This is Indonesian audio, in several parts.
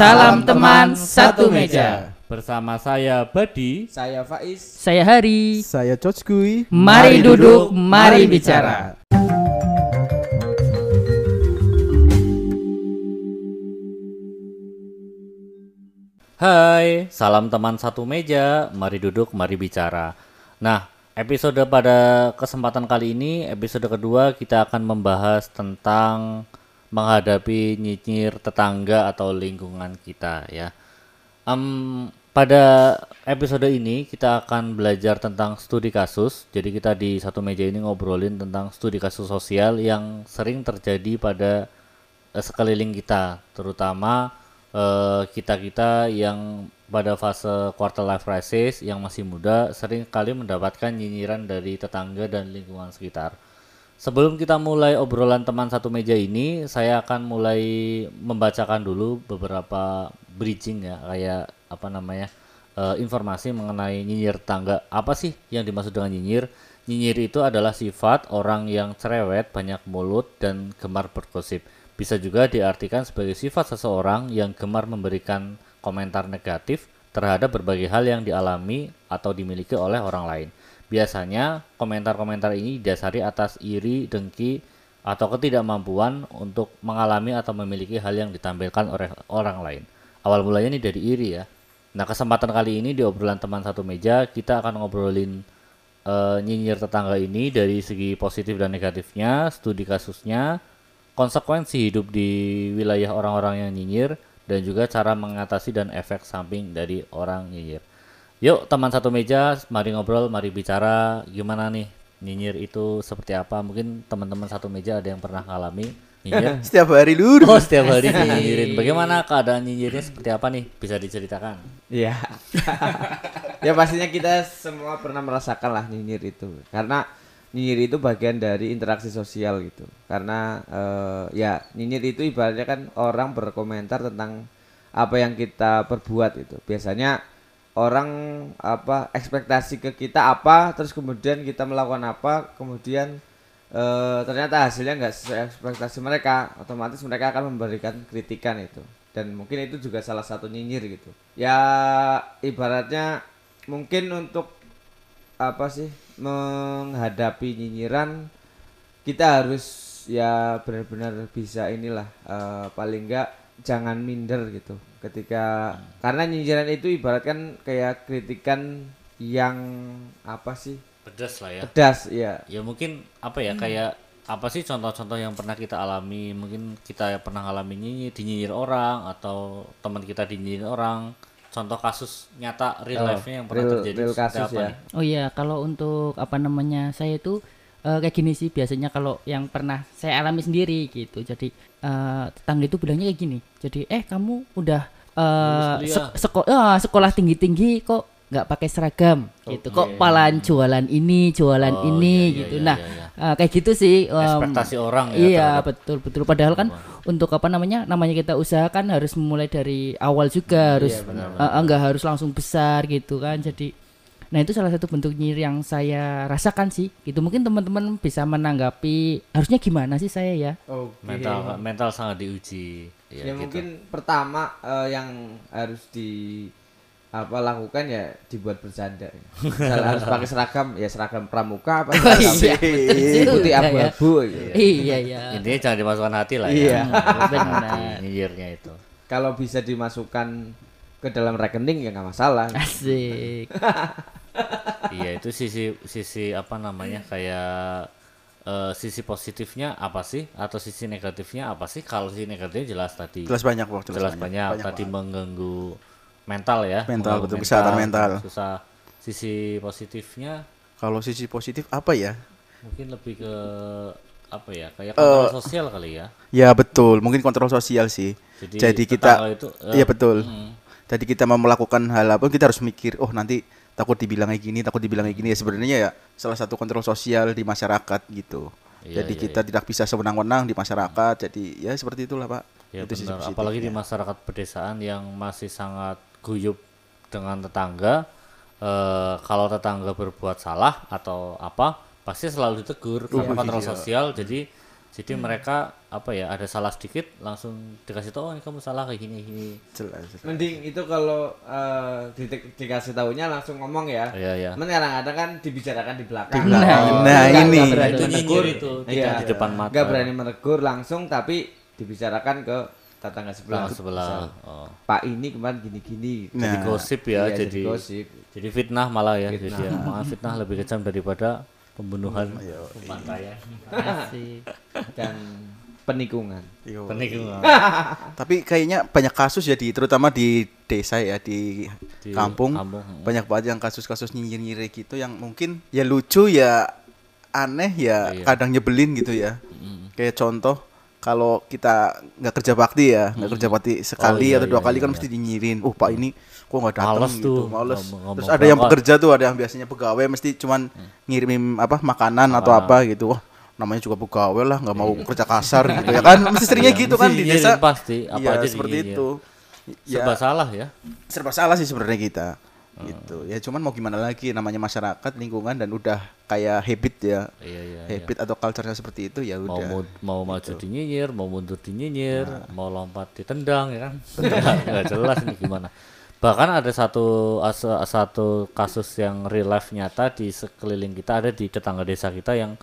Salam teman satu meja. Bersama saya Badi. Saya Faiz. Saya Hari. Saya Coach Kui. Mari duduk, mari bicara. Hai, salam teman satu meja. Mari duduk, mari bicara. Nah, episode pada kesempatan kali ini, episode kedua kita akan membahas tentang menghadapi nyinyir tetangga atau lingkungan kita ya. Em, pada episode ini kita akan belajar tentang studi kasus. Jadi kita di satu meja ini ngobrolin tentang studi kasus sosial yang sering terjadi pada eh, sekeliling kita, terutama eh, kita-kita yang pada fase quarter life crisis yang masih muda sering kali mendapatkan nyinyiran dari tetangga dan lingkungan sekitar. Sebelum kita mulai obrolan teman satu meja ini, saya akan mulai membacakan dulu beberapa bridging ya, kayak apa namanya eh, informasi mengenai nyinyir tetangga. Apa sih yang dimaksud dengan nyinyir? Nyinyir itu adalah sifat orang yang cerewet, banyak mulut, dan gemar bergosip. Bisa juga diartikan sebagai sifat seseorang yang gemar memberikan komentar negatif terhadap berbagai hal yang dialami atau dimiliki oleh orang lain. Biasanya komentar-komentar ini didasari atas iri, dengki, atau ketidakmampuan untuk mengalami atau memiliki hal yang ditampilkan oleh orang lain. Awal mulanya ini dari iri ya. Nah kesempatan kali ini di obrolan teman satu meja kita akan ngobrolin eh, nyinyir tetangga ini dari segi positif dan negatifnya, studi kasusnya, konsekuensi hidup di wilayah orang-orang yang nyinyir, dan juga cara mengatasi dan efek samping dari orang nyinyir. Yuk teman satu meja, mari ngobrol, mari bicara gimana nih nyinyir itu seperti apa? Mungkin teman-teman satu meja ada yang pernah ngalami nyinyir. Setiap hari dulu. Oh setiap hari nyinyirin. Bagaimana keadaan nyinyirnya seperti apa nih? Bisa diceritakan? Iya. ya pastinya kita semua pernah merasakan lah nyinyir itu. Karena nyinyir itu bagian dari interaksi sosial gitu. Karena eh, ya nyinyir itu ibaratnya kan orang berkomentar tentang apa yang kita perbuat itu. Biasanya orang apa ekspektasi ke kita apa terus kemudian kita melakukan apa kemudian eh, ternyata hasilnya nggak sesuai ekspektasi mereka otomatis mereka akan memberikan kritikan itu. Dan mungkin itu juga salah satu nyinyir gitu. Ya ibaratnya mungkin untuk apa sih menghadapi nyinyiran kita harus ya benar-benar bisa inilah eh, paling enggak jangan minder gitu ketika karena nyinyiran itu ibaratkan kayak kritikan yang apa sih Pedas lah ya. pedas ya Ya mungkin apa ya kayak apa sih contoh-contoh yang pernah kita alami? Mungkin kita pernah ngalamin nyinyir, dinyinir orang atau teman kita dinyinir orang. Contoh kasus nyata real Oh, life-nya yang pernah real- terjadi real seperti kasus apa ya. nih? Oh iya, kalau untuk apa namanya saya itu eh, kayak gini sih biasanya kalau yang pernah saya alami sendiri gitu. Jadi eh, tetangga itu bilangnya kayak gini. Jadi eh kamu udah eh, Lulus sek- seko- ah, sekolah tinggi-tinggi kok nggak pakai seragam gitu. Kok palan jualan ini, jualan Oh, ini iya, iya, gitu. iya, nah, iya, iya. eh, kayak gitu sih. em, Ekspektasi orang ya Iya betul betul. Padahal kan untuk apa namanya namanya kita usahakan harus memulai dari awal juga harus eh, eh, nggak harus langsung besar gitu kan. Jadi nah itu salah satu bentuk nyir yang saya rasakan sih. Gitu mungkin teman-teman bisa menanggapi harusnya gimana sih saya ya? oke mental mental sangat diuji. ya, Ya, gitu. mungkin pertama eh, yang harus di apa lakukan ya dibuat bercanda Misal harus pakai seragam ya seragam pramuka apa seragam Iya, putih juga ya. abu-abu gitu. Iya iya. Intinya jangan dimasukkan hati lah Iya. ya. Benar. Nyinyirnya itu. kalau bisa dimasukkan ke dalam rekening ya nggak masalah Asik. iya itu sisi sisi apa namanya kayak eh, sisi positifnya apa sih? Atau sisi negatifnya apa sih? Kalau sisi negatifnya jelas tadi. Jelas banyak kok, jelas, banyak, tadi mengganggu mental ya. Mental, betul, kesehatan mental. susah sisi positifnya. Kalau sisi positif apa ya? mungkin lebih ke apa ya? Kayak Eh, kontrol sosial kali ya. Ya betul, mungkin kontrol sosial sih. Jadi Jadi, kita itu, eh, Iya betul. mm. Jadi kita mau melakukan hal apa kita harus mikir, oh nanti takut dibilang kayak gini, takut dibilang kayak gini ya sebenarnya ya salah satu kontrol sosial di masyarakat gitu. Iya, jadi iya, kita tidak bisa sewenang-wenang di masyarakat. Jadi ya seperti itulah, Pak. Ya Itu benar, positifnya. apalagi di masyarakat pedesaan yang masih sangat guyup dengan tetangga. Eh, kalau tetangga berbuat salah atau apa, pasti selalu ditegur karena kontrol sosial. Jadi Jadi mereka apa ya ada salah sedikit langsung dikasih tahu oh ini kamu salah kayak gini gini. Jelas. jelas. Mending itu kalau eh, di, dikasih tahunya langsung ngomong ya. Iya iya. Cuman kadang-kadang kan dibicarakan di belakang. Di belakang. Oh, Nah, ini. nggak berani Itu menegur itu, Iya. di depan mata. Nggak berani menegur langsung tapi dibicarakan ke tetangga sebelah. Belakang sebelah. Oh. Pak ini kemarin gini-gini. Jadi Nah, gosip ya, Iya, jadi gosip. jadi fitnah malah ya. Jadi ya, fitnah lebih kejam daripada pembunuhan, pembantaian, Asik. dan penikungan. Yo. penikungan. Tapi kayaknya banyak kasus ya di terutama di desa ya di, Di kampung, kampung. banyak banget yang kasus-kasus nyinyir-nyinyir gitu yang mungkin ya lucu ya aneh ya Iya. kadang nyebelin gitu ya. Kayak contoh kalau kita nggak kerja bakti ya, nggak kerja bakti sekali iya, atau dua iya, kali iya, kan iya. mesti dinyirin. Oh pak ini kok nggak datang Males gitu, tuh, males. ngomong- ngomong Terus ada yang pekerja tuh, ada yang biasanya pegawai mesti cuman ngirimin apa makanan atau apa gitu. Wah namanya juga pegawai lah nggak mau kerja kasar gitu ya kan mesti seringnya Iya, gitu kan di desa pasti, apa Iya, aja seperti itu ya Serba salah ya. serba salah sih sebenarnya kita Hmm. Gitu ya cuman mau gimana lagi namanya masyarakat lingkungan dan udah kayak habit ya Iya iya. iya. habit atau culture-nya seperti itu ya mau udah mu- mau maju dinyinyir, mau mundur dinyinyir, Nah. mau lompat ditendang ya kan. Nggak jelas ini gimana. Bahkan ada satu as- satu kasus yang real life nyata di sekeliling kita ada di tetangga desa kita yang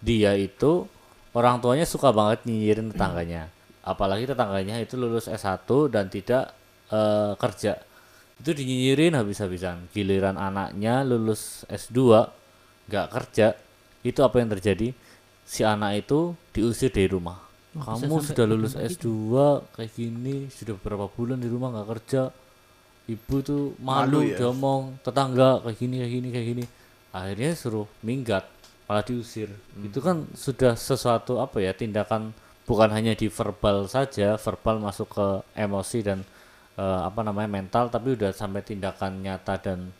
dia itu orang tuanya suka banget nyinyirin tetangganya. Apalagi tetangganya itu lulus S1 dan tidak eh, kerja. Itu dinyinyirin habis-habisan. Giliran anaknya lulus S2 nggak kerja, itu apa yang terjadi? Si anak itu diusir dari rumah. Kamu sudah lulus S2 kayak gini, sudah beberapa bulan di rumah nggak kerja. Ibu tuh malu, Malu ya? diomong tetangga kayak gini kayak gini kayak gini. Akhirnya suruh minggat, malah diusir. Itu kan sudah sesuatu apa ya tindakan bukan hanya di verbal saja, verbal masuk ke emosi dan eh, apa namanya mental, tapi udah sampai tindakan nyata dan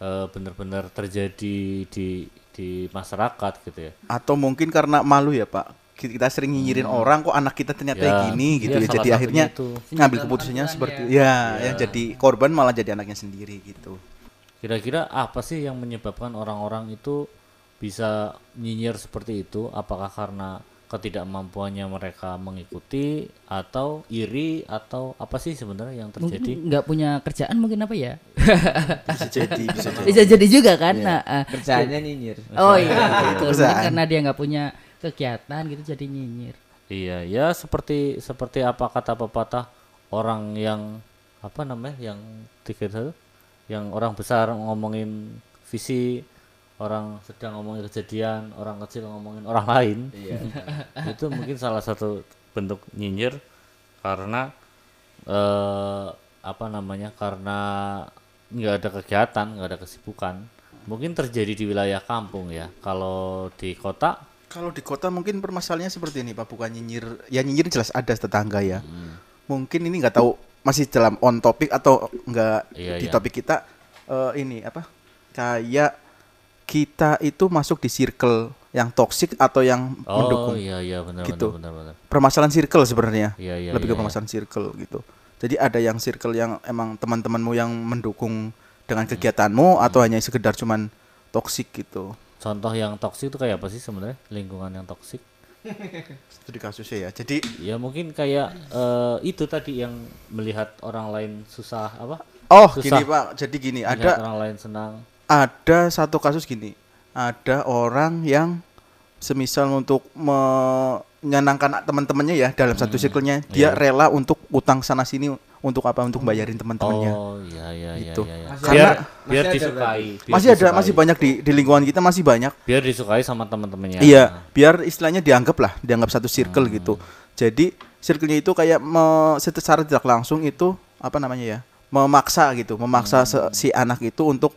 eh, benar-benar terjadi di di masyarakat gitu ya. atau mungkin karena malu ya pak kita sering nyinyirin orang kok anak kita ternyata Hmm. Ya, gini gitu iya, ya jadi akhirnya itu. ngambil Dalam keputusannya seperti ya. ya yang jadi korban malah jadi anaknya sendiri gitu Kira-kira apa sih yang menyebabkan orang-orang itu bisa nyinyir seperti itu? Apakah karena ketidakmampuannya mereka mengikuti atau iri atau apa sih sebenarnya yang Mungkin terjadi? nggak punya kerjaan mungkin apa ya? bisa jadi bisa jadi Bisa jadi juga kan. Nah, ah. Kerjaannya nyinyir. oh iya betul. Karena dia nggak punya kegiatan gitu jadi nyinyir. Iya, ya seperti seperti apa kata pepatah orang yang apa namanya yang tiga itu yang orang besar ngomongin visi orang sedang ngomongin kejadian orang kecil ngomongin orang lain itu mungkin salah satu bentuk nyinyir karena eh, apa namanya karena nggak ada kegiatan nggak ada kesibukan mungkin terjadi di wilayah kampung ya kalau di kota Kalau di kota mungkin permasalahannya seperti ini Pak, bukan nyinyir. Ya nyinyir jelas ada tetangga ya. Hmm. Mungkin ini nggak tahu masih dalam on topic atau enggak Iya, di iya. topik kita eh, ini apa? Kayak kita itu masuk di circle yang toksik atau yang oh mendukung. iya iya benar Gitu. benar benar benar Permasalahan circle sebenarnya. Iya, iya, Lebih iya, ke iya. permasalahan circle gitu. Jadi ada yang circle yang emang teman-temanmu yang mendukung dengan Hmm. kegiatanmu atau hanya sekedar cuman toksik gitu. Contoh yang toksik itu kayak apa sih sebenarnya? Lingkungan yang toksik? Studi kasusnya ya. Jadi Ya mungkin kayak eh, itu tadi yang melihat orang lain susah apa? oh Susah. gini Pak, jadi gini Melihat ada orang lain senang. Ada satu kasus gini. Ada orang yang semisal untuk menyenangkan teman-temannya ya dalam satu circle-nya dia Iya. rela untuk utang sana sini untuk apa? Untuk bayarin teman-temannya. Oh iya iya iya Gitu. iya. iya. Masih Biar ada- biar masih ada disukai. biar masih ada disukai. masih banyak di di lingkungan kita masih banyak. Biar disukai sama teman-temannya. Iya, biar istilahnya dianggap lah, dianggap satu circle Hmm. gitu. Jadi circle-nya itu kayak me, secara tidak langsung itu apa namanya ya? Memaksa gitu, memaksa Hmm. si anak itu untuk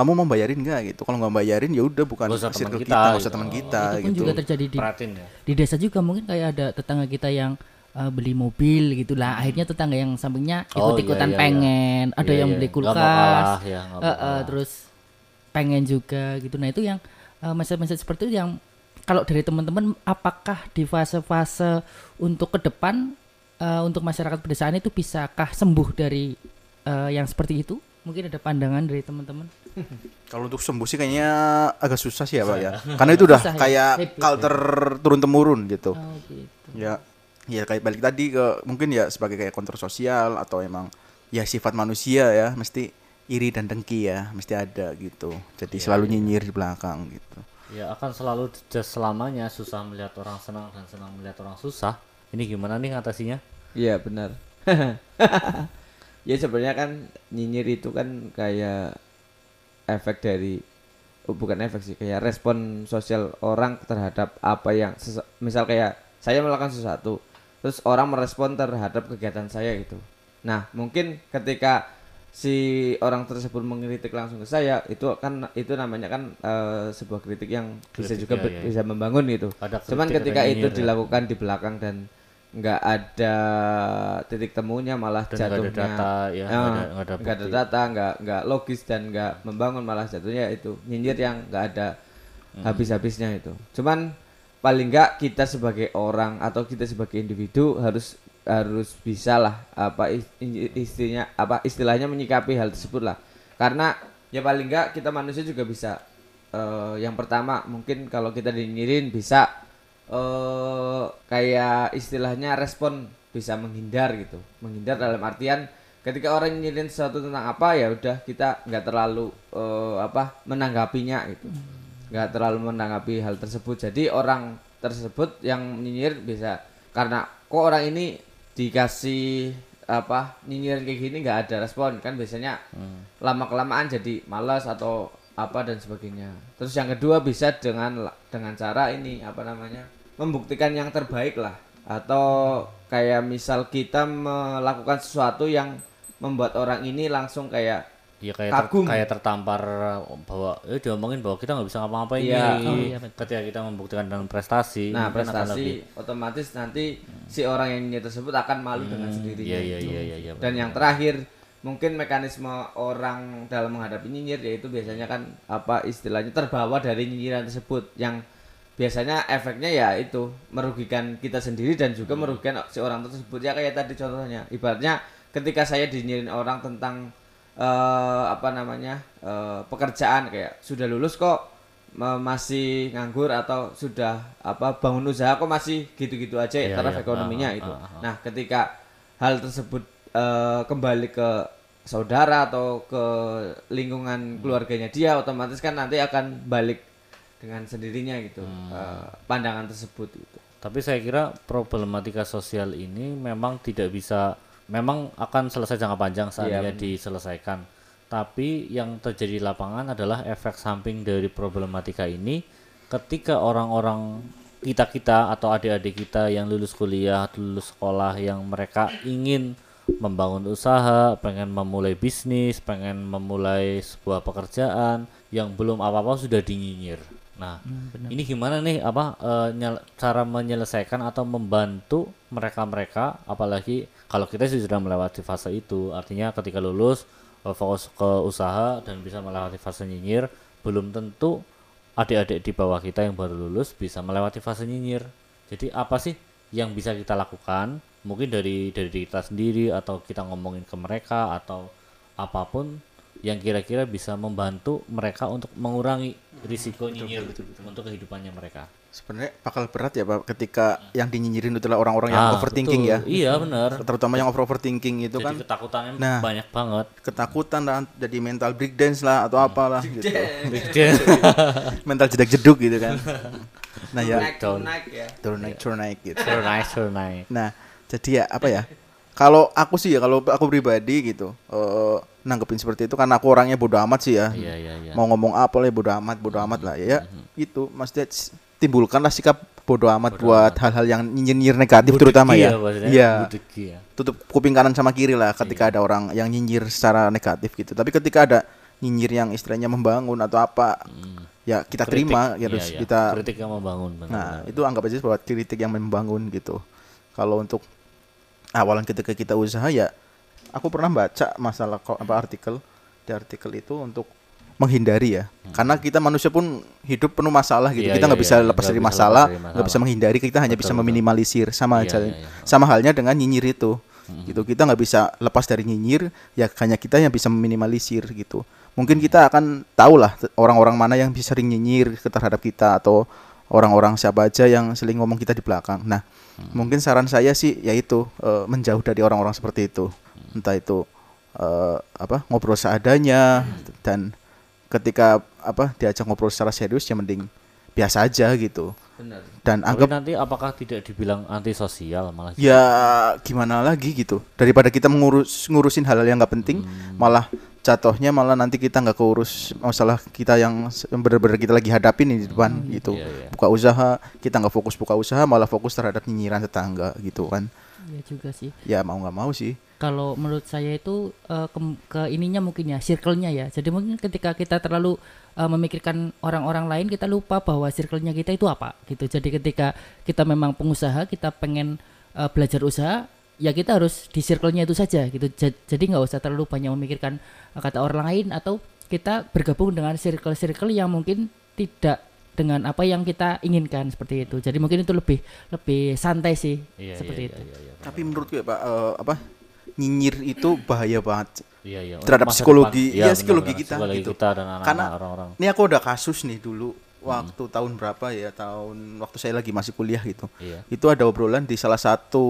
kamu mau bayarin nggak gitu. Kalau nggak bayarin ya udah bukan Nggak usah teman circle kita, kita, nggak usah gitu. teman kita itu pun gitu. juga terjadi di Perhatiin ya. di desa juga mungkin kayak ada tetangga kita yang uh, beli mobil gitu lah akhirnya tetangga yang sampingnya Oh, ikut-ikutan iya, iya, pengen ada Iya, yang iya. beli kulkas kalah, ya, eh, eh, kalah. terus pengen juga gitu nah itu yang uh, message-message seperti itu yang kalau dari teman-teman apakah di fase-fase untuk ke depan uh, untuk masyarakat pedesaan itu bisakah sembuh dari uh, yang seperti itu Mungkin ada pandangan dari teman-teman. Kalau untuk sembuh sih kayaknya agak susah sih ya Pak ya. Karena itu udah Susah ya? kayak ya? culture turun temurun gitu. Oh gitu. Ya, ya kayak balik tadi ke mungkin ya sebagai kayak kontrol sosial atau emang ya sifat manusia ya mesti iri dan dengki ya mesti ada gitu. Jadi selalu nyinyir di belakang gitu. Ya akan selalu selamanya susah melihat orang senang dan senang melihat orang susah. Ini gimana nih ngatasinya? Iya benar. ya sebenarnya kan nyinyir itu kan kayak efek dari oh, bukan efek sih kayak respon sosial orang terhadap apa yang misal kayak saya melakukan sesuatu terus orang merespon terhadap kegiatan saya gitu. Nah mungkin ketika si orang tersebut mengkritik langsung ke saya itu kan itu namanya kan eh, sebuah kritik yang bisa Kritik, juga ya, be- ya, bisa membangun gitu. Ada Cuman kritik, ketika itu nyinyir, ya. dilakukan di belakang dan nggak ada titik temunya malah Dan nggak ada jatuhnya. data, ya, eh, nggak ada- nggak ada nggak ada data nggak nggak logis dan nggak membangun malah jatuhnya itu nyinyir yang nggak ada Hmm. habis-habisnya itu. Cuman paling nggak kita sebagai orang atau kita sebagai individu harus harus bisa lah apa is- i- istinya apa istilahnya menyikapi hal tersebut lah. Karena ya paling nggak kita manusia juga bisa eh, yang pertama mungkin kalau kita dinyirin bisa eh kayak istilahnya respon bisa menghindar gitu. Menghindar dalam artian ketika orang nyinyirin sesuatu tentang apa ya udah kita nggak terlalu eh, apa menanggapinya gitu. Nggak terlalu menanggapi hal tersebut. Jadi orang tersebut yang nyinyir bisa karena kok orang ini dikasih apa nyinyirin kayak gini nggak ada respon. Kan biasanya lama kelamaan jadi malas atau apa dan sebagainya. Terus yang kedua bisa dengan dengan cara ini apa namanya membuktikan yang terbaik lah atau kayak misal kita melakukan sesuatu yang membuat orang ini langsung kayak Ya kayak ter- kayak tertampar bahwa ya diomongin bahwa kita nggak bisa ngapa-ngapain Iya. Oh, iya, betul. Ketika kita membuktikan dengan prestasi, nah lebih- prestasi otomatis nanti si orang yang tersebut akan malu dengan sendirinya Iya iya gitu. iya iya iya. dan yang terakhir mungkin mekanisme orang dalam menghadapi nyinyir yaitu biasanya kan apa istilahnya terbawa dari nyinyiran tersebut yang biasanya efeknya ya itu merugikan kita sendiri dan juga Hmm. merugikan si orang tersebut ya kayak tadi contohnya ibaratnya ketika saya dinyirin orang tentang eh, apa namanya eh, pekerjaan kayak sudah lulus kok masih nganggur atau sudah apa bangun usaha kok masih gitu-gitu aja Iya, taraf iya. ekonominya Ah, itu. ah, ah. Nah, ketika hal tersebut eh, kembali ke saudara atau ke lingkungan keluarganya dia, otomatis kan nanti akan balik dengan sendirinya gitu eh, pandangan tersebut gitu. Tapi saya kira problematika sosial ini memang tidak bisa, memang akan selesai jangka panjang saatnya Iya, diselesaikan. Tapi yang terjadi di lapangan adalah efek samping dari problematika ini ketika orang-orang kita-kita atau adik-adik kita yang lulus kuliah, lulus sekolah yang mereka ingin membangun usaha, pengen memulai bisnis, pengen memulai sebuah pekerjaan yang belum apa-apa sudah dinyinyir. Nah, ini gimana nih apa nyel- cara menyelesaikan atau membantu mereka-mereka apalagi kalau kita sudah melewati fase itu, artinya ketika lulus eh, fokus ke usaha dan bisa melewati fase nyinyir, belum tentu adik-adik di bawah kita yang baru lulus bisa melewati fase nyinyir. Jadi apa sih yang bisa kita lakukan? Mungkin dari dari kita sendiri atau kita ngomongin ke mereka atau apa pun yang kira-kira bisa membantu mereka untuk mengurangi risiko nyinyir untuk kehidupannya mereka. Sebenarnya bakal berat ya Pak ketika yang dinyinyirin itu adalah orang-orang yang Ah, overthinking betul. ya. Iya benar. Terutama yang over overthinking itu Jadi kan ketakutannya Nah. banyak banget. ketakutan dan jadi mental breakdance lah atau apalah gitu. mental jedak jeduk gitu kan. nah ya naik turun naik ya. turun naik turun naik gitu. Turun naik, turun naik. Nah, jadi ya apa ya? Kalau aku sih ya, kalau aku pribadi gitu, eh nanggepin seperti itu karena aku orangnya bodoh amat sih ya. Iya iya iya. Mau ngomong apa lah bodoh amat, bodoh amat lah ya. Itu maksudnya timbulkanlah sikap bodoh amat buat hal-hal yang nyinyir negatif terutama ya. maksudnya, Iya. ya. Tutup kuping kanan sama kiri lah ketika ada orang yang nyinyir secara negatif gitu. Tapi ketika ada nyinyir yang istilahnya membangun atau apa, ya kita Kritik. terima ya Iya, harus iya. kita kritik yang membangun benar, Nah, benar. itu anggap aja sebuah kritik yang membangun gitu. Kalau untuk awalan ketika kita usaha ya, aku pernah baca masalah apa artikel di artikel itu untuk menghindari ya. Karena kita manusia pun hidup penuh masalah gitu. Hmm. Iya, kita iya, nggak bisa iya, lepas dari bisa masalah, nggak bisa menghindari. Kita hanya Betul, bisa betul. meminimalisir sama Iya, aja, iya, iya. sama halnya dengan nyinyir itu. gitu kita nggak bisa lepas dari nyinyir ya hanya kita yang bisa meminimalisir gitu mungkin kita akan tahu lah orang-orang mana yang bisa sering nyinyir terhadap kita atau orang-orang siapa aja yang sering ngomong kita di belakang nah mungkin saran saya sih yaitu eh, menjauh dari orang-orang seperti itu entah itu eh, apa ngobrol seadanya dan ketika apa diajak ngobrol secara serius ya mending biasa aja gitu Benar. dan Tapi anggap nanti apakah tidak dibilang antisosial malah ya gimana lagi gitu daripada kita mengurus ngurusin hal-hal yang nggak penting malah jatuhnya malah nanti kita nggak keurus masalah kita yang benar-benar kita lagi hadapin di depan gitu Iya, iya. buka usaha kita nggak fokus buka usaha malah fokus terhadap nyinyiran tetangga gitu kan Iya juga sih. ya mau nggak mau sih Kalau menurut saya itu eh, ke, ke ininya mungkin ya, circle-nya ya. Jadi mungkin ketika kita terlalu eh, memikirkan orang-orang lain, kita lupa bahwa circle-nya kita itu apa gitu. Jadi ketika kita memang pengusaha, kita pengen eh, belajar usaha, ya kita harus di circle-nya itu saja gitu. Ja- Jadi nggak usah terlalu banyak memikirkan eh, kata orang lain atau kita bergabung dengan circle-circle yang mungkin tidak dengan apa yang kita inginkan seperti itu. Jadi mungkin itu lebih lebih santai sih Iya, seperti iya, itu. iya, iya, tapi menurutku ya pak eh, apa nyinyir itu bahaya banget Iya, iya. Terhadap masa psikologi- depan. ya, Iya, psikologi kita Psikologi gitu. kita dan Karena orang-orang. ini aku ada kasus nih dulu waktu tahun berapa ya tahun waktu saya lagi masih kuliah gitu Iya. itu ada obrolan di salah satu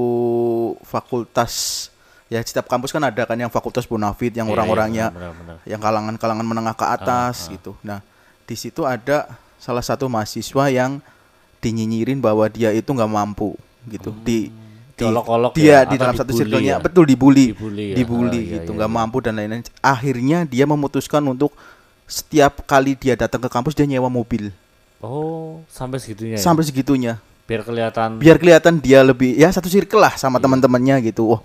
fakultas ya setiap kampus kan ada kan yang fakultas bonafit yang Iya, orang-orangnya iya, yang kalangan-kalangan menengah ke atas gitu nah di situ ada salah satu mahasiswa yang dinyinyirin bahwa dia itu nggak mampu gitu di di- Diolok-olok dia ya, di dalam satu circle-nya. ya? betul dibully. Dibully ya? dibully Oh, iya, gitu iya, nggak iya. mampu dan lain-lain. Akhirnya dia memutuskan untuk setiap kali dia datang ke kampus dia nyewa mobil. Oh, sampai segitunya ya? sampai segitunya. Biar kelihatan biar kelihatan dia lebih ya satu circle lah sama teman-temannya gitu. Oh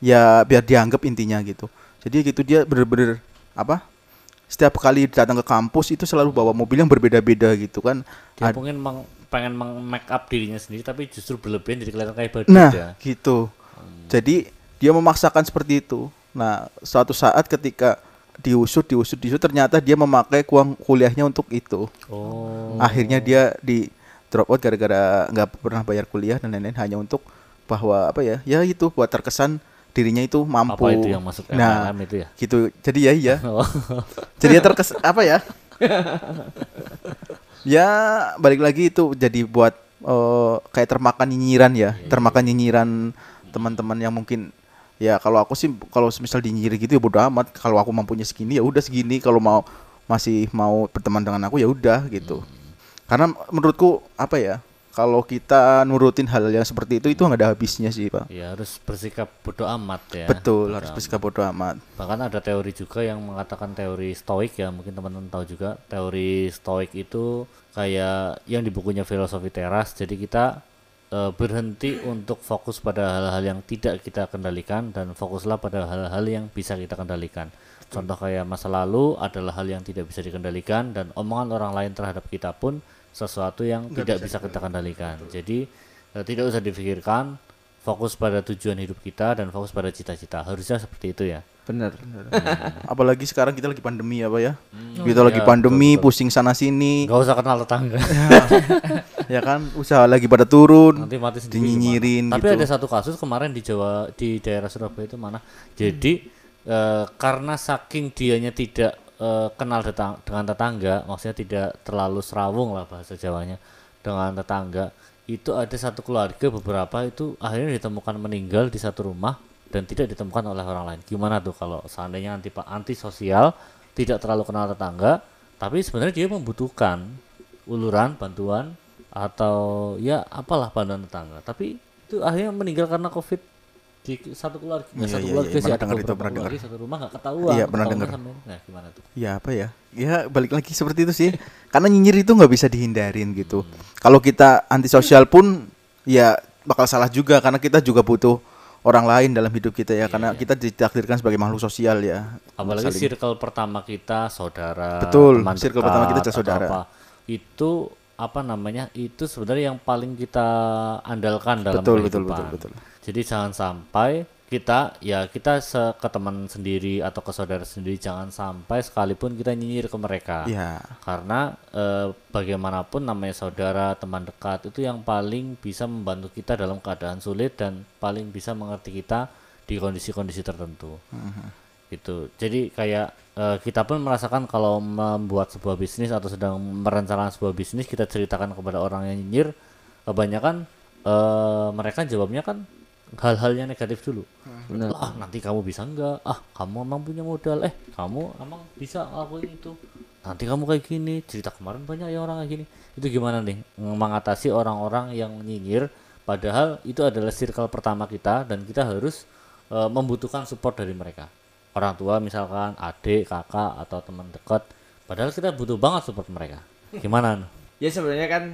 ya biar dianggap intinya gitu. Jadi gitu dia bener-bener apa setiap kali datang ke kampus itu selalu bawa mobil yang berbeda-beda gitu kan. Dia Ad- mungkin meng- pengen meng-make up dirinya sendiri tapi justru berlebihan jadi kelihatan kayak badut nah ya. gitu jadi dia memaksakan seperti itu nah suatu saat ketika diusut diusut diusut ternyata dia memakai uang kuliahnya untuk itu Oh. akhirnya dia di drop out gara-gara nggak pernah bayar kuliah dan lain-lain hanya untuk bahwa apa ya ya itu buat terkesan dirinya itu mampu Apa itu yang masuk nah MLM itu ya? gitu jadi ya iya Oh. jadi ya terkes apa ya ya balik lagi itu jadi buat eh, kayak termakan nyinyiran ya. Termakan nyinyiran teman-teman yang mungkin ya kalau aku sih kalau misal dinyir gitu ya bodo amat. Kalau aku mampunya segini ya udah segini. Kalau mau masih mau berteman dengan aku ya udah gitu. Karena menurutku apa ya kalau kita nurutin hal yang seperti itu itu nggak ada habisnya sih pak Ya harus bersikap bodoh amat ya. betul Bodo harus amat. bersikap bodo amat Bahkan ada teori juga yang mengatakan teori stoik ya, mungkin teman-teman tahu juga. Teori stoik itu kayak yang di bukunya filosofi teras. Jadi kita eh, berhenti untuk fokus pada hal-hal yang tidak kita kendalikan dan fokuslah pada hal-hal yang bisa kita kendalikan. Contoh kayak masa lalu adalah hal yang tidak bisa dikendalikan dan omongan orang lain terhadap kita pun sesuatu yang tidak bisa kita kendalikan. Jadi eh, tidak usah dipikirkan, fokus pada tujuan hidup kita dan fokus pada cita-cita. Harusnya seperti itu ya. Bener. apalagi sekarang kita lagi pandemi apa ya Hmm. kita lagi ya, pandemi betul, pusing sana sini Gak usah kenal tetangga. ya kan usaha lagi pada turun Nanti mati sendiri. dinyinyirin. Tapi gitu ada satu kasus kemarin di Jawa di daerah Surabaya itu mana? Jadi eh, karena saking dianya tidak eh, kenal tetang- dengan tetangga, maksudnya tidak terlalu serawung lah bahasa Jawanya dengan tetangga, itu ada satu keluarga beberapa itu akhirnya ditemukan meninggal di satu rumah dan tidak ditemukan oleh orang lain. Gimana tuh kalau seandainya anti anti sosial, tidak terlalu kenal tetangga, tapi sebenarnya dia membutuhkan uluran, bantuan atau ya apalah bantuan tetangga. Tapi itu akhirnya meninggal karena covid di satu keluarga, nggak Iya, satu iya, keluarga iya, sih pernah ada dengar itu, pernah dengar. satu rumah nggak ketahuan. Iya, pernah dengar. Nah gimana tuh? ya apa ya ya balik lagi seperti itu sih karena nyinyir itu nggak bisa dihindarin gitu kalau kita antisosial pun ya bakal salah juga karena kita juga butuh orang lain dalam hidup kita ya karena kita ditakdirkan sebagai makhluk sosial ya Apalagi Saling- circle pertama kita saudara, Betul, teman circle pertama kita dekat, adalah saudara. apa. Itu apa namanya? Itu sebenarnya yang paling kita andalkan dalam betul betul kehidupan. betul betul Jadi jangan sampai kita ya kita se ke teman sendiri atau ke saudara sendiri jangan sampai sekalipun kita nyinyir ke mereka. ya Karena eh, bagaimanapun namanya saudara, teman dekat itu yang paling bisa membantu kita dalam keadaan sulit dan paling bisa mengerti kita di kondisi-kondisi tertentu. Gitu. Jadi kayak eh, kita pun merasakan kalau membuat sebuah bisnis atau sedang merencanakan sebuah bisnis kita ceritakan kepada orang yang nyinyir kebanyakan eh, mereka jawabnya kan hal-hal yang negatif dulu. Benar. ah nanti kamu bisa enggak? Ah kamu emang punya modal. Eh kamu emang bisa ngelakuin itu. Nanti kamu kayak gini. Cerita kemarin banyak ya orang kayak gini. Itu gimana nih? Mengatasi orang-orang yang nyinyir padahal itu adalah circle pertama kita dan kita harus eh, membutuhkan support dari mereka. Orang tua misalkan adik kakak atau teman dekat. Padahal kita butuh banget support mereka. Gimana? Ya sebenarnya kan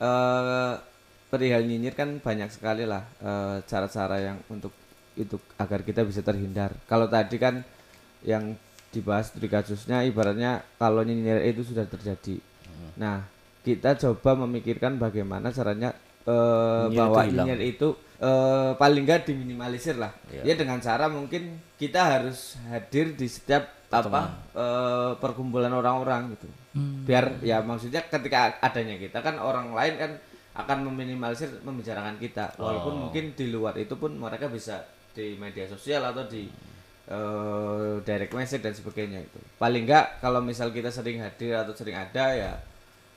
eh perihal nyinyir kan banyak sekali lah eh, cara-cara yang untuk itu agar kita bisa terhindar. Kalau tadi kan yang dibahas dari kasusnya ibaratnya kalau nyinyir itu sudah terjadi. Nah, kita coba memikirkan bagaimana caranya eh, Nyinyir bahwa itu hilang. nyinyir itu eh, paling nggak diminimalisir lah. Iya. Ya dengan cara mungkin kita harus hadir di setiap apa eh, perkumpulan orang-orang gitu. Biar ya maksudnya ketika adanya kita kan orang lain kan akan meminimalisir membicarakan kita. Walaupun mungkin di luar itu pun mereka bisa di media sosial atau di eh, direct message dan sebagainya itu. Paling enggak kalau misal kita sering hadir atau sering ada ya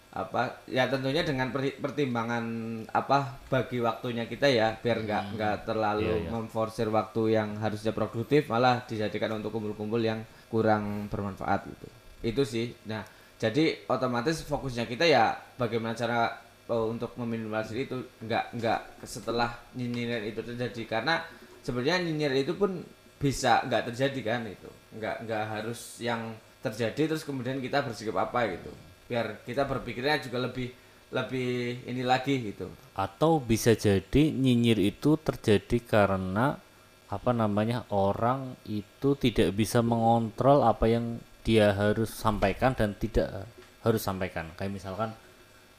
apa ya tentunya dengan pertimbangan apa bagi waktunya kita ya biar nggak nggak terlalu memforsir waktu yang harusnya produktif malah dijadikan untuk kumpul-kumpul yang kurang bermanfaat gitu. Itu sih. Nah jadi otomatis fokusnya kita ya bagaimana cara eh, untuk meminimalisir itu nggak nggak setelah nyinyiran itu terjadi. Karena sebenarnya nyinyir itu pun bisa nggak terjadi kan itu. Nggak nggak harus yang terjadi terus kemudian kita bersikap apa gitu. Biar kita berpikirnya juga lebih lebih ini lagi gitu. Atau bisa jadi nyinyir itu terjadi karena apa namanya orang itu tidak bisa mengontrol apa yang dia harus sampaikan dan tidak harus sampaikan. Kayak misalkan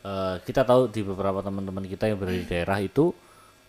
eh, kita tahu di beberapa teman-teman kita yang berada di daerah itu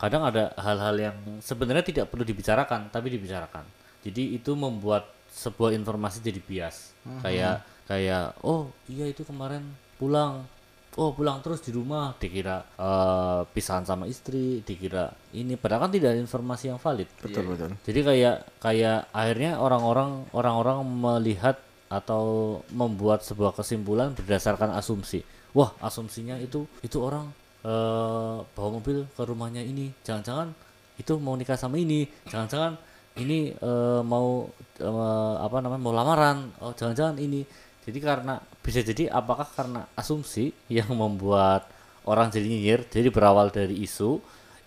kadang ada hal-hal yang sebenarnya tidak perlu dibicarakan tapi dibicarakan. Jadi itu membuat sebuah informasi jadi bias. Kayak kayak oh iya itu kemarin pulang. Oh pulang terus di rumah. Dikira eh, pisahan sama istri dikira ini. Padahal kan tidak ada informasi yang valid. Betul betul. Jadi kayak kayak akhirnya orang-orang orang-orang melihat atau membuat sebuah kesimpulan berdasarkan asumsi wah asumsinya itu itu orang eh, bawa mobil ke rumahnya ini. Jangan-jangan itu mau nikah sama ini. Jangan-jangan ini eh, mau eh, apa namanya mau lamaran. Oh jangan-jangan ini. Jadi karena bisa jadi apakah karena asumsi yang membuat orang jadi nyinyir jadi berawal dari isu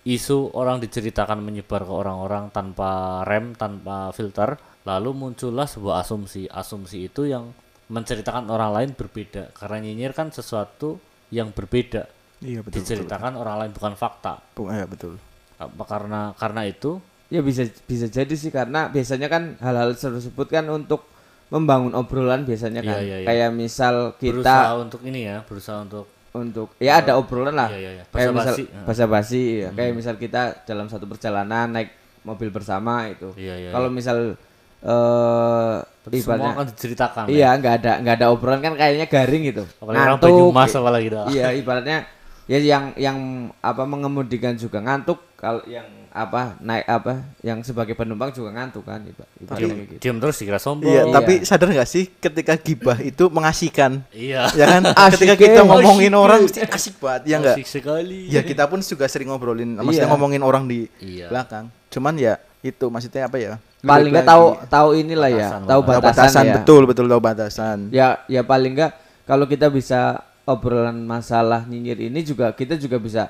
isu orang diceritakan menyebar ke orang-orang tanpa rem tanpa filter lalu muncullah sebuah asumsi. Asumsi itu yang menceritakan orang lain berbeda karena nyinyir kan sesuatu yang berbeda iya betul betul, diceritakan orang lain bukan fakta betul. iya betul apa karena karena itu ya bisa bisa jadi sih karena biasanya kan hal-hal tersebut kan untuk membangun obrolan biasanya Iya, kan iya, iya. kayak misal berusaha kita untuk ini ya berusaha untuk untuk ya ada obrolan lah Iya, iya, iya. kayak misal Basa-basi, ya. basa-basi ya. kayak misal kita dalam satu perjalanan naik mobil bersama itu Iya, iya, kalau misal eh semua ibaratnya akan diceritakan ya. iya nggak ada nggak ada obrolan kan kayaknya garing gitu apalagi orang Ngantuk, Banyumas i- apalagi dah. iya ibaratnya ya yang yang apa mengemudikan juga ngantuk kalau yang apa naik apa yang sebagai penumpang juga ngantuk kan iba- kayak gitu. diam terus dikira sombong iya Iya. tapi sadar nggak sih ketika gibah itu mengasihkan iya ya kan Asik ketika ya. kita ngomongin Asik orang ya. mesti asik banget ya enggak Asik sekali ya kita pun juga sering ngobrolin maksudnya Iya. ngomongin orang di Iya. belakang cuman ya itu maksudnya apa ya? Paling nggak tahu tahu inilah ya Batasan, tahu Tahu batasan, batasan ya. betul betul tahu batasan. Ya ya paling nggak kalau kita bisa obrolan masalah nyinyir ini juga kita juga bisa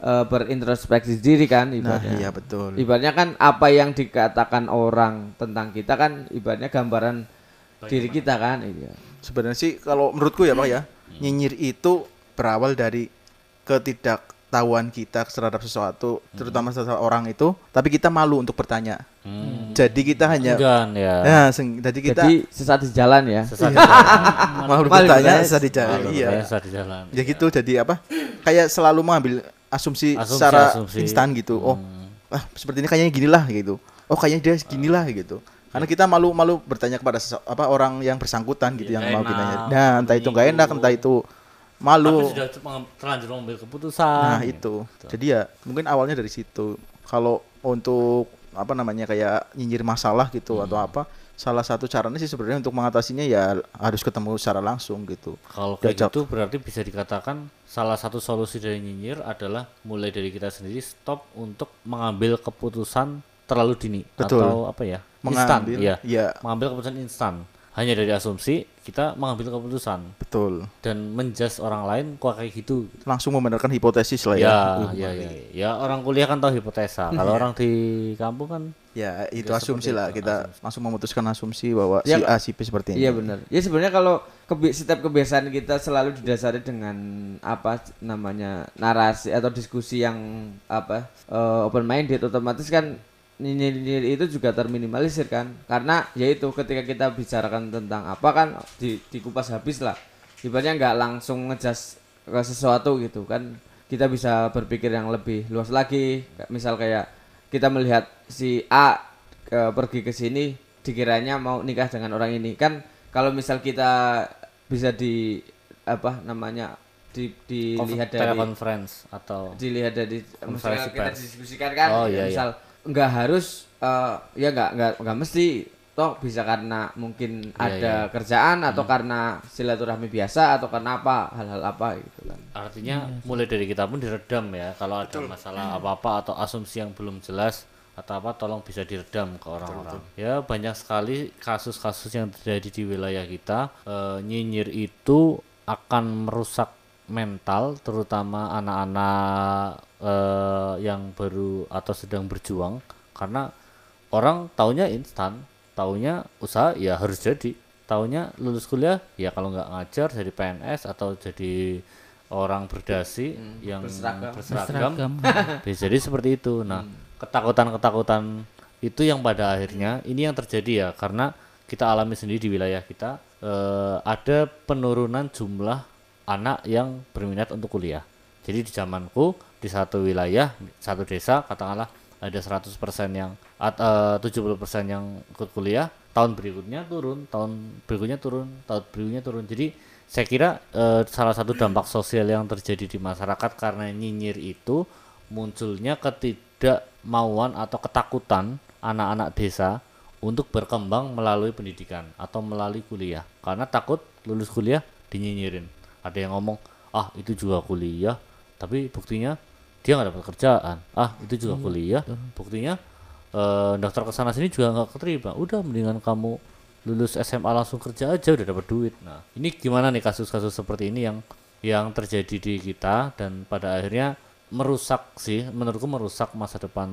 eh, berintrospeksi diri kan nah ibaratnya. iya betul. Ibaratnya kan apa yang dikatakan orang tentang kita kan ibaratnya gambaran diri kita kan iya. Sebenarnya sih kalau menurutku ya pak ya nyinyir itu berawal dari ketidaktahuan kita terhadap sesuatu terutama seseorang itu tapi kita malu untuk bertanya. Hmm. jadi kita hanya Enggan ya. Nah seng- jadi kita jadi sesaat di jalan ya. Sesat di jalan. malu Malu bertanya bertanya, saat di jalan. Malu iya. sesat di jalan. Ya gitu jadi apa? Kayak selalu mengambil asumsi, Asumsi, secara asumsi. instan gitu. Oh Hmm. ah seperti ini kayaknya gini lah gitu. Oh kayaknya dia gini lah gitu. Karena kita malu malu bertanya kepada apa orang yang bersangkutan gitu Iya, yang mau kita nah entah itu nggak enak entah itu tapi malu sudah meng- terlanjur mengambil keputusan nah itu jadi ya mungkin awalnya dari situ kalau untuk apa namanya kayak nyinyir masalah gitu atau apa salah satu caranya sih sebenarnya untuk mengatasinya ya harus ketemu secara langsung gitu Kalau kayak Diajak. gitu berarti bisa dikatakan salah satu solusi dari nyinyir adalah mulai dari kita sendiri stop untuk mengambil keputusan terlalu dini Betul. atau apa ya? instan, Mengambil, ya. iya. Mengambil keputusan instan. Hanya dari asumsi kita mengambil keputusan betul dan menjudge orang lain kok kayak gitu. langsung membenarkan hipotesis lah Ya, ya ya, ya, ya. orang kuliah kan tahu hipotesa. Kalau orang di kampung kan ya itu Ya, asumsi lah itu, kita langsung memutuskan asumsi bahwa Ya, si A si B seperti ini Iya benar. Ya sebenarnya kalau kebi setiap kebiasaan kita selalu didasari dengan apa namanya narasi atau diskusi yang apa open minded otomatis kan nyinyir itu juga terminimalisir kan. Karena yaitu ketika kita bicarakan tentang apa kan di, dikupas habis lah. Ibaratnya nggak langsung ngejas ke sesuatu gitu kan. Kita bisa berpikir yang lebih luas lagi. Misal kayak kita melihat si A ke, pergi ke sini dikiranya mau nikah dengan orang ini. Kan kalau misal kita bisa di apa namanya di, dilihat dari teleconference atau dilihat dari misalnya kita diskusikan kan Oh, ya iya, misal nggak harus eh, ya nggak nggak nggak mesti. Toh bisa karena mungkin Iya, ada iya. kerjaan atau karena silaturahmi biasa atau karena apa hal-hal apa gitu kan. Artinya mulai dari kita pun diredam ya. Kalau ada masalah apa-apa atau asumsi yang belum jelas atau apa tolong bisa diredam ke orang-orang. ya banyak sekali kasus-kasus yang terjadi di wilayah kita. Eh, nyinyir itu akan merusak mental terutama anak-anak eh, yang baru atau sedang berjuang karena orang taunya instan taunya usaha ya harus jadi taunya lulus kuliah ya kalau nggak ngajar jadi PNS atau jadi orang berdasi yang berseragam. berseragam, Berseragam. bisa jadi seperti itu nah ketakutan-ketakutan itu yang pada akhirnya ini yang terjadi ya karena kita alami sendiri di wilayah kita eh, ada penurunan jumlah anak yang berminat untuk kuliah jadi di zamanku di satu wilayah satu desa katakanlah ada 100% yang eh, 70% yang ikut kuliah tahun berikutnya turun tahun berikutnya turun tahun berikutnya turun. Jadi saya kira eh, salah satu dampak sosial yang terjadi di masyarakat karena nyinyir itu munculnya ketidakmauan atau ketakutan anak-anak desa untuk berkembang melalui pendidikan atau melalui kuliah. Karena takut lulus kuliah dinyinyirin. Ada yang ngomong ah itu juga kuliah. Tapi buktinya dia nggak dapat kerjaan. Ah itu juga kuliah. buktinya eh, daftar ke sana sini juga nggak keterima. Udah mendingan kamu lulus SMA langsung kerja aja udah dapat duit. Nah ini gimana nih kasus-kasus seperti ini yang yang terjadi di kita dan pada akhirnya merusak sih menurutku merusak masa depan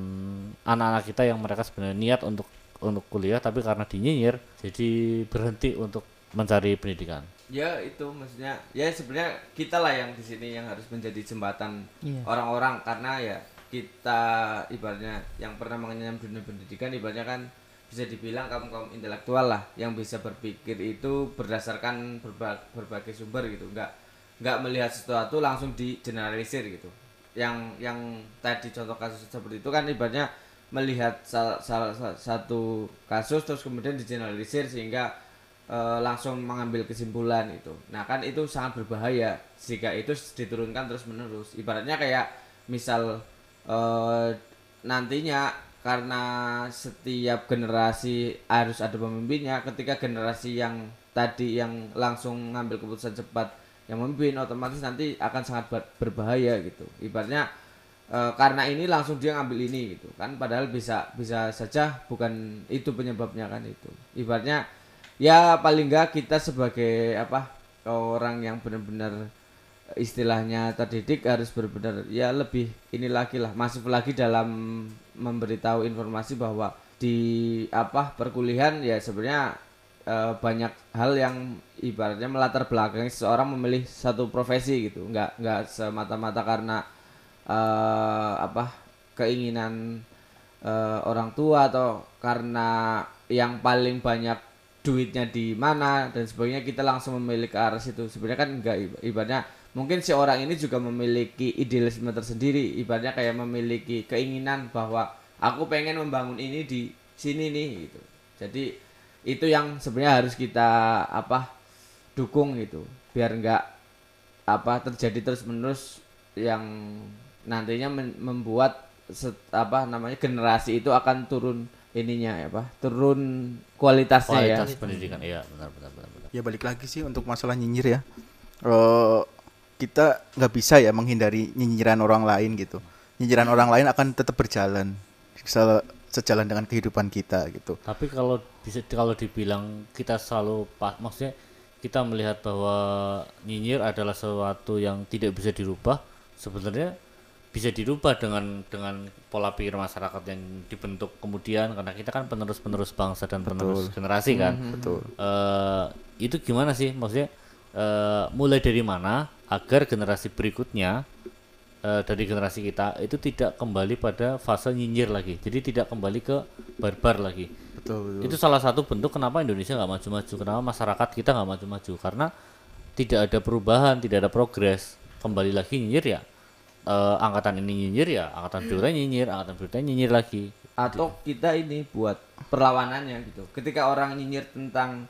anak-anak kita yang mereka sebenarnya niat untuk untuk kuliah tapi karena dinyinyir jadi berhenti untuk mencari pendidikan? Ya itu maksudnya ya sebenarnya kita lah yang di sini yang harus menjadi jembatan Iya. orang-orang karena ya kita ibaratnya yang pernah mengenyam dunia pendidikan ibaratnya kan bisa dibilang kaum kaum intelektual lah yang bisa berpikir itu berdasarkan berba- berbagai sumber gitu. Nggak nggak melihat sesuatu langsung di generalisir gitu. Yang yang tadi contoh kasus seperti itu kan ibaratnya melihat salah, salah sa- satu kasus terus kemudian digeneralisir sehingga eh, langsung mengambil kesimpulan itu. Nah kan itu sangat berbahaya jika itu diturunkan terus menerus. Ibaratnya kayak misal eh, nantinya karena setiap generasi harus ada pemimpinnya. Ketika generasi yang tadi yang langsung ngambil keputusan cepat yang memimpin otomatis nanti akan sangat ber- berbahaya gitu. Ibaratnya eh, karena ini langsung dia ngambil ini gitu kan padahal bisa bisa saja bukan itu penyebabnya kan itu ibaratnya ya paling enggak kita sebagai apa orang yang benar-benar istilahnya terdidik harus benar-benar ya lebih ini lagi lah masif lagi dalam memberitahu informasi bahwa di apa perkuliahan ya sebenarnya eh, banyak hal yang ibaratnya melatar belakangi seseorang memilih satu profesi gitu. Nggak nggak semata-mata karena eh, apa keinginan eh, orang tua atau karena yang paling banyak duitnya di mana dan sebagainya kita langsung memilih ke arah situ. Sebenarnya kan enggak iba- ibaratnya mungkin si orang ini juga memiliki idealisme tersendiri. Ibaratnya kayak memiliki keinginan bahwa aku pengen membangun ini di sini nih gitu. Jadi itu yang sebenarnya harus kita apa dukung gitu. Biar enggak apa terjadi terus menerus yang nantinya membuat set- apa namanya generasi itu akan turun ininya ya apa turun kualitasnya ya kualitas pendidikan iya benar benar benar, benar. Ya balik lagi sih untuk masalah nyinyir ya. Eh kita nggak bisa ya menghindari nyinyiran orang lain gitu. Nyinyiran orang lain akan tetap berjalan se- sejalan dengan kehidupan kita gitu. tapi kalau bisa kalau dibilang kita selalu pas maksudnya kita melihat bahwa nyinyir adalah sesuatu yang tidak bisa dirubah sebenarnya bisa dirubah dengan dengan pola pikir masyarakat yang dibentuk kemudian karena kita kan penerus-penerus bangsa dan penerus generasi kan. Betul. Eh, itu gimana sih? Maksudnya eh, mulai dari mana agar generasi berikutnya eh, dari generasi kita itu tidak kembali pada fase nyinyir lagi. Jadi tidak kembali ke barbar lagi. Betul, betul. itu salah satu bentuk kenapa Indonesia nggak maju-maju kenapa masyarakat kita nggak maju-maju. Karena tidak ada perubahan tidak ada progres. Kembali lagi nyinyir ya eh, angkatan ini nyinyir ya angkatan berikutnya nyinyir angkatan berikutnya nyinyir lagi. Atau kita ini buat perlawanannya gitu. Ketika orang nyinyir tentang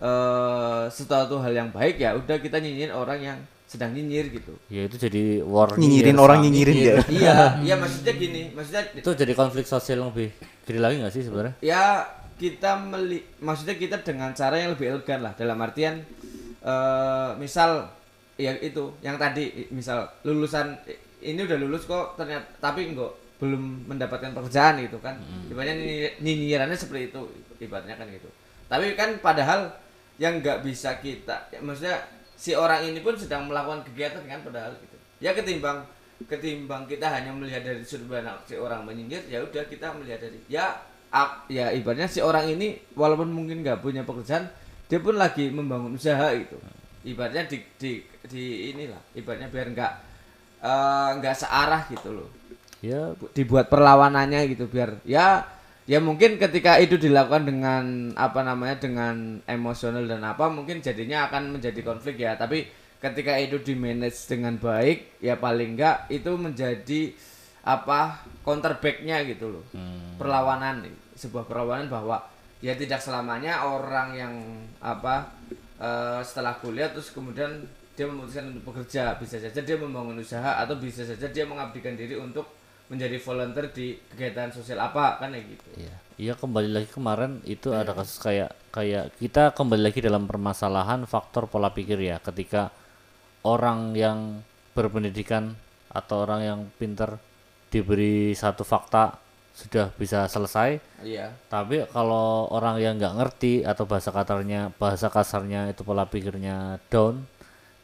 eh sesuatu hal yang baik ya udah kita nyinyir orang yang sedang nyinyir gitu. Ya itu jadi war Nyinyirin nyinyir orang sama- nyinyirin ya. iya iya maksudnya gini maksudnya itu jadi konflik sosial yang lebih gede lagi nggak sih sebenarnya? Ya kita meli maksudnya kita dengan cara yang lebih elegan lah. Dalam artian eh misal ya itu. Yang tadi misal lulusan ini udah lulus kok ternyata tapi enggak belum mendapatkan pekerjaan gitu kan. Ibaratnya nyinyi- nyinyirannya seperti itu ibaratnya kan gitu. Tapi kan padahal yang nggak bisa kita ya, maksudnya si orang ini pun sedang melakukan kegiatan kan padahal gitu. Ya ketimbang ketimbang kita hanya melihat dari sudut pandang si orang menyinyir ya udah kita melihat dari ya ak- ya ibaratnya si orang ini walaupun mungkin nggak punya pekerjaan dia pun lagi membangun usaha gitu. Ibaratnya di di, di inilah ibaratnya biar nggak eh, nggak searah gitu loh. Ya. Bu- dibuat perlawanannya gitu biar ya ya mungkin ketika itu dilakukan dengan apa namanya dengan emosional dan apa mungkin jadinya akan menjadi konflik ya. Tapi ketika itu di manage dengan baik ya paling enggak itu menjadi apa counterbacknya gitu loh. Perlawanan sebuah perlawanan bahwa ya tidak selamanya orang yang apa eh, setelah kuliah terus kemudian dia memutuskan untuk bekerja bisa saja dia membangun usaha atau bisa saja dia mengabdikan diri untuk menjadi volunteer di kegiatan sosial apa kan ya gitu. Iya, iya kembali lagi kemarin itu ada kasus kayak kayak kita kembali lagi dalam permasalahan faktor pola pikir ya. Ketika orang yang berpendidikan atau orang yang pinter diberi satu fakta sudah bisa selesai. Iya. Tapi kalau orang yang nggak ngerti atau bahasa kasarnya bahasa kasarnya itu pola pikirnya down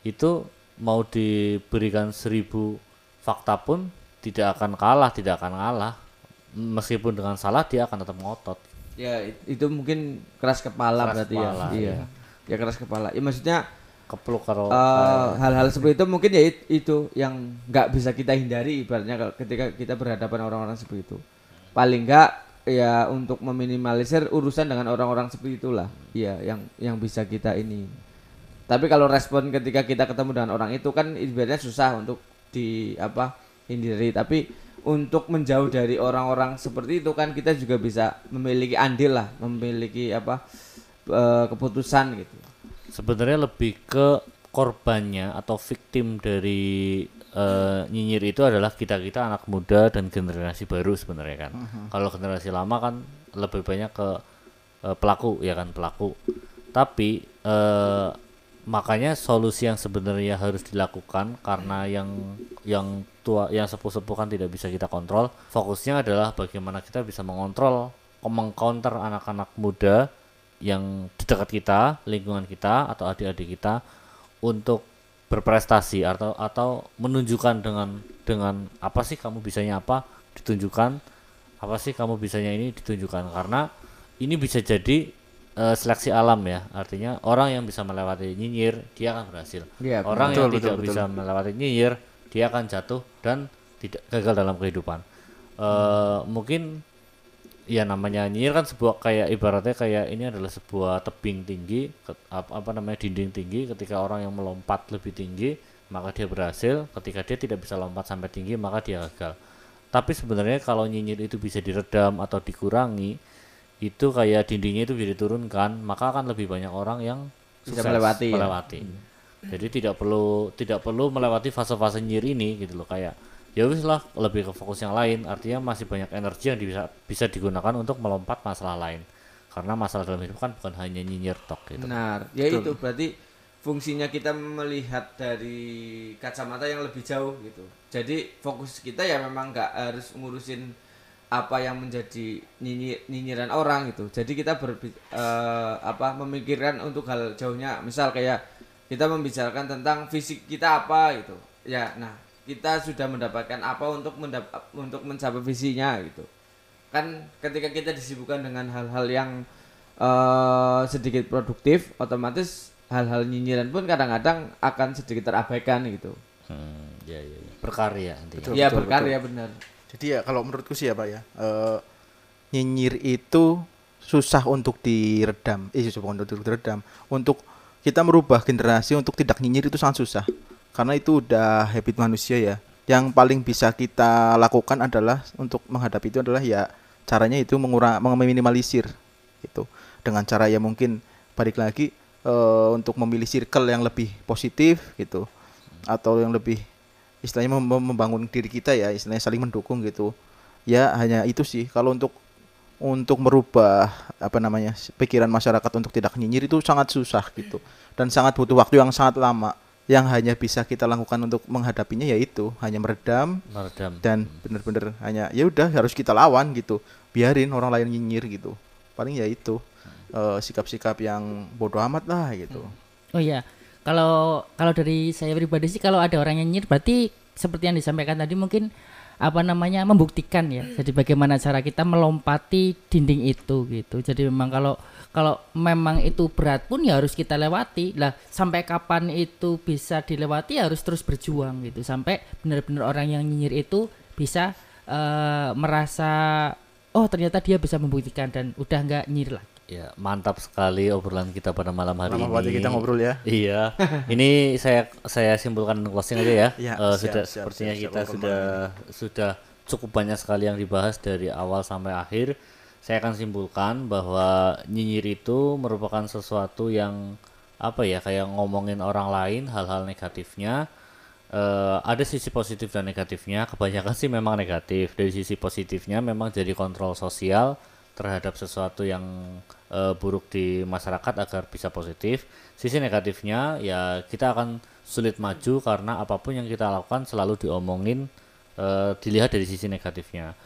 itu mau diberikan seribu fakta pun tidak akan kalah tidak akan kalah meskipun dengan salah dia akan tetap ngotot. Ya it- itu mungkin keras kepala Keras berarti kepala, ya iya. Ya keras kepala. Ya maksudnya kepluk karo eh, hal-hal seperti itu mungkin ya it- itu yang nggak bisa kita hindari ibaratnya kalau ketika kita berhadapan orang-orang seperti itu. Paling nggak ya untuk meminimalisir urusan dengan orang-orang seperti itulah iya yang yang bisa kita ini tapi kalau respon ketika kita ketemu dengan orang itu kan ibaratnya susah untuk di apa hindari. Tapi untuk menjauh dari orang-orang seperti itu kan kita juga bisa memiliki andil lah memiliki apa eh, keputusan gitu. Sebenarnya lebih ke korbannya atau victim dari eh, nyinyir itu adalah kita kita anak muda dan generasi baru sebenarnya kan. Kalau generasi lama kan lebih banyak ke eh, pelaku ya kan pelaku. Tapi eh, makanya solusi yang sebenarnya harus dilakukan karena yang yang tua yang sepuh-sepuh kan tidak bisa kita kontrol fokusnya adalah bagaimana kita bisa mengontrol mengcounter anak-anak muda yang di dekat kita lingkungan kita atau adik-adik kita untuk berprestasi atau atau menunjukkan dengan dengan apa sih kamu bisanya apa ditunjukkan apa sih kamu bisanya ini ditunjukkan. Karena ini bisa jadi eh, seleksi alam ya. Artinya orang yang bisa melewati nyinyir dia akan berhasil. Iya, orang betul, yang betul, tidak betul. bisa melewati nyinyir dia akan jatuh dan tidak gagal dalam kehidupan. Eh, mungkin ya namanya nyinyir kan sebuah kayak ibaratnya kayak ini adalah sebuah tebing tinggi ke- apa, apa namanya dinding tinggi. Ketika orang yang melompat lebih tinggi maka dia berhasil. Ketika dia tidak bisa lompat sampai tinggi maka dia gagal. Tapi sebenarnya kalau nyinyir itu bisa diredam atau dikurangi itu kayak dindingnya itu bisa diturunkan maka akan lebih banyak orang yang Bisa sukses melewati ya. melewati. jadi tidak perlu tidak perlu melewati fase-fase nyinyir ini gitu loh kayak ya wis lah lebih ke fokus yang lain artinya masih banyak energi yang bisa bisa digunakan untuk melompat masalah lain karena masalah dalam hidup kan bukan hanya nyinyir tok gitu Benar. Ya itu berarti fungsinya kita melihat dari kacamata yang lebih jauh gitu. Jadi fokus kita ya memang nggak harus ngurusin apa yang menjadi nyinyir, nyinyiran orang gitu. Jadi kita ber apa memikirkan untuk hal jauhnya. Misal kayak kita membicarakan tentang fisik kita apa gitu. Ya, nah kita sudah mendapatkan apa untuk mendap untuk mencapai visinya gitu. Kan ketika kita disibukkan dengan hal-hal yang eh sedikit produktif, otomatis hal-hal nyinyiran pun kadang-kadang akan sedikit terabaikan gitu. hmm, ya, ya, ya. berkarya intinya Betul, Iya betul, berkarya benar. Jadi ya kalau menurutku sih ya Pak ya, eh, nyinyir itu susah untuk diredam. Eh susah untuk diredam. Untuk kita merubah generasi untuk tidak nyinyir itu sangat susah. Karena itu udah habit manusia ya. Yang paling bisa kita lakukan adalah untuk menghadapi itu adalah ya caranya itu mengurang meminimalisir gitu. Dengan cara ya mungkin balik lagi eh, untuk memilih circle yang lebih positif gitu atau yang lebih istilahnya mem- mem- membangun diri kita ya istilahnya saling mendukung gitu. Ya hanya itu sih. Kalau untuk untuk merubah apa namanya pikiran masyarakat untuk tidak nyinyir itu sangat susah gitu. Dan sangat butuh waktu yang sangat lama. Yang hanya bisa kita lakukan untuk menghadapinya yaitu hanya meredam meredam. dan benar-benar hanya ya udah harus kita lawan gitu. Biarin orang lain nyinyir gitu. Paling ya itu. Eh, sikap-sikap yang bodoh amat lah gitu. Oh iya, kalau kalau dari saya pribadi sih kalau ada orang yang nyinyir berarti seperti yang disampaikan tadi mungkin apa namanya membuktikan ya. Jadi bagaimana cara kita melompati dinding itu gitu. Jadi memang kalau kalau memang itu berat pun ya harus kita lewati. Lah sampai kapan itu bisa dilewati ya harus terus berjuang gitu. Sampai benar-benar orang yang nyinyir itu bisa eh, merasa oh ternyata dia bisa membuktikan dan udah nggak nyinyir lagi. Ya, mantap sekali obrolan kita pada malam hari Lama ini. banget ya kita ngobrol ya. Iya. ini saya saya simpulkan closing aja ya. Iya, Eh, siap, sudah siap, sepertinya siap, siap, kita open sudah sudah cukup banyak sekali yang dibahas dari awal sampai akhir. Saya akan simpulkan bahwa nyinyir itu merupakan sesuatu yang apa ya kayak ngomongin orang lain hal-hal negatifnya eh, ada sisi positif dan negatifnya kebanyakan sih memang negatif dari sisi positifnya memang jadi kontrol sosial terhadap sesuatu yang eh, buruk di masyarakat agar bisa positif. Sisi negatifnya ya kita akan sulit maju karena apa pun yang kita lakukan selalu diomongin eh, dilihat dari sisi negatifnya.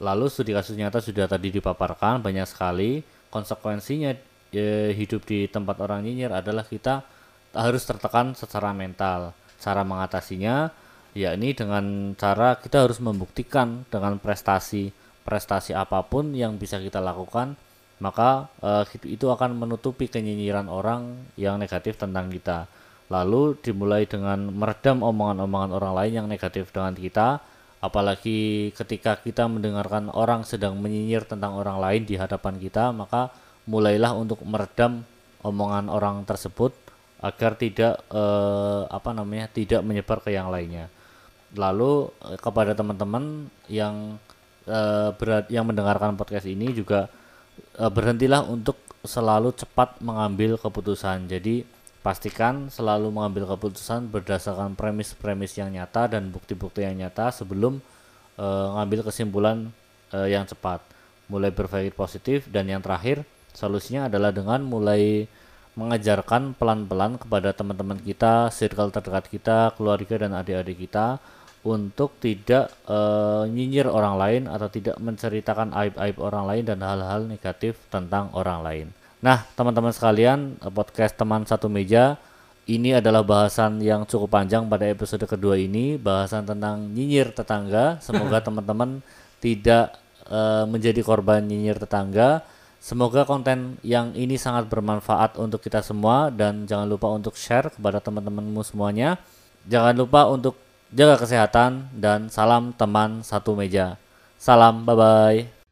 Lalu studi kasus nyata sudah tadi dipaparkan banyak sekali. Konsekuensinya eh, hidup di tempat orang nyinyir adalah kita harus tertekan secara mental. Cara mengatasinya yakni dengan cara kita harus membuktikan dengan prestasi prestasi apa pun yang bisa kita lakukan maka eh, itu akan menutupi kenyinyiran orang yang negatif tentang kita. Lalu dimulai dengan meredam omongan-omongan orang lain yang negatif dengan kita apalagi ketika kita mendengarkan orang sedang menyinyir tentang orang lain di hadapan kita maka mulailah untuk meredam omongan orang tersebut agar tidak eh, apa namanya tidak menyebar ke yang lainnya. Lalu eh, kepada teman-teman yang eh, berat yang mendengarkan podcast ini juga eh, berhentilah untuk selalu cepat mengambil keputusan. Jadi pastikan selalu mengambil keputusan berdasarkan premis-premis yang nyata dan bukti-bukti yang nyata sebelum eh, ngambil kesimpulan eh, yang cepat. Mulai berpikir positif dan yang terakhir solusinya adalah dengan mulai mengajarkan pelan-pelan kepada teman-teman kita, circle terdekat kita, keluarga dan adik-adik kita untuk tidak eh, nyinyir orang lain atau tidak menceritakan aib-aib orang lain dan hal-hal negatif tentang orang lain. Nah, teman-teman sekalian, eh, podcast teman satu meja ini adalah bahasan yang cukup panjang pada episode kedua ini, bahasan tentang nyinyir tetangga. Semoga teman-teman tidak eh, menjadi korban nyinyir tetangga. Semoga konten yang ini sangat bermanfaat untuk kita semua dan jangan lupa untuk share kepada teman-temanmu semuanya. Jangan lupa untuk jaga kesehatan dan salam teman satu meja. Salam, bye bye.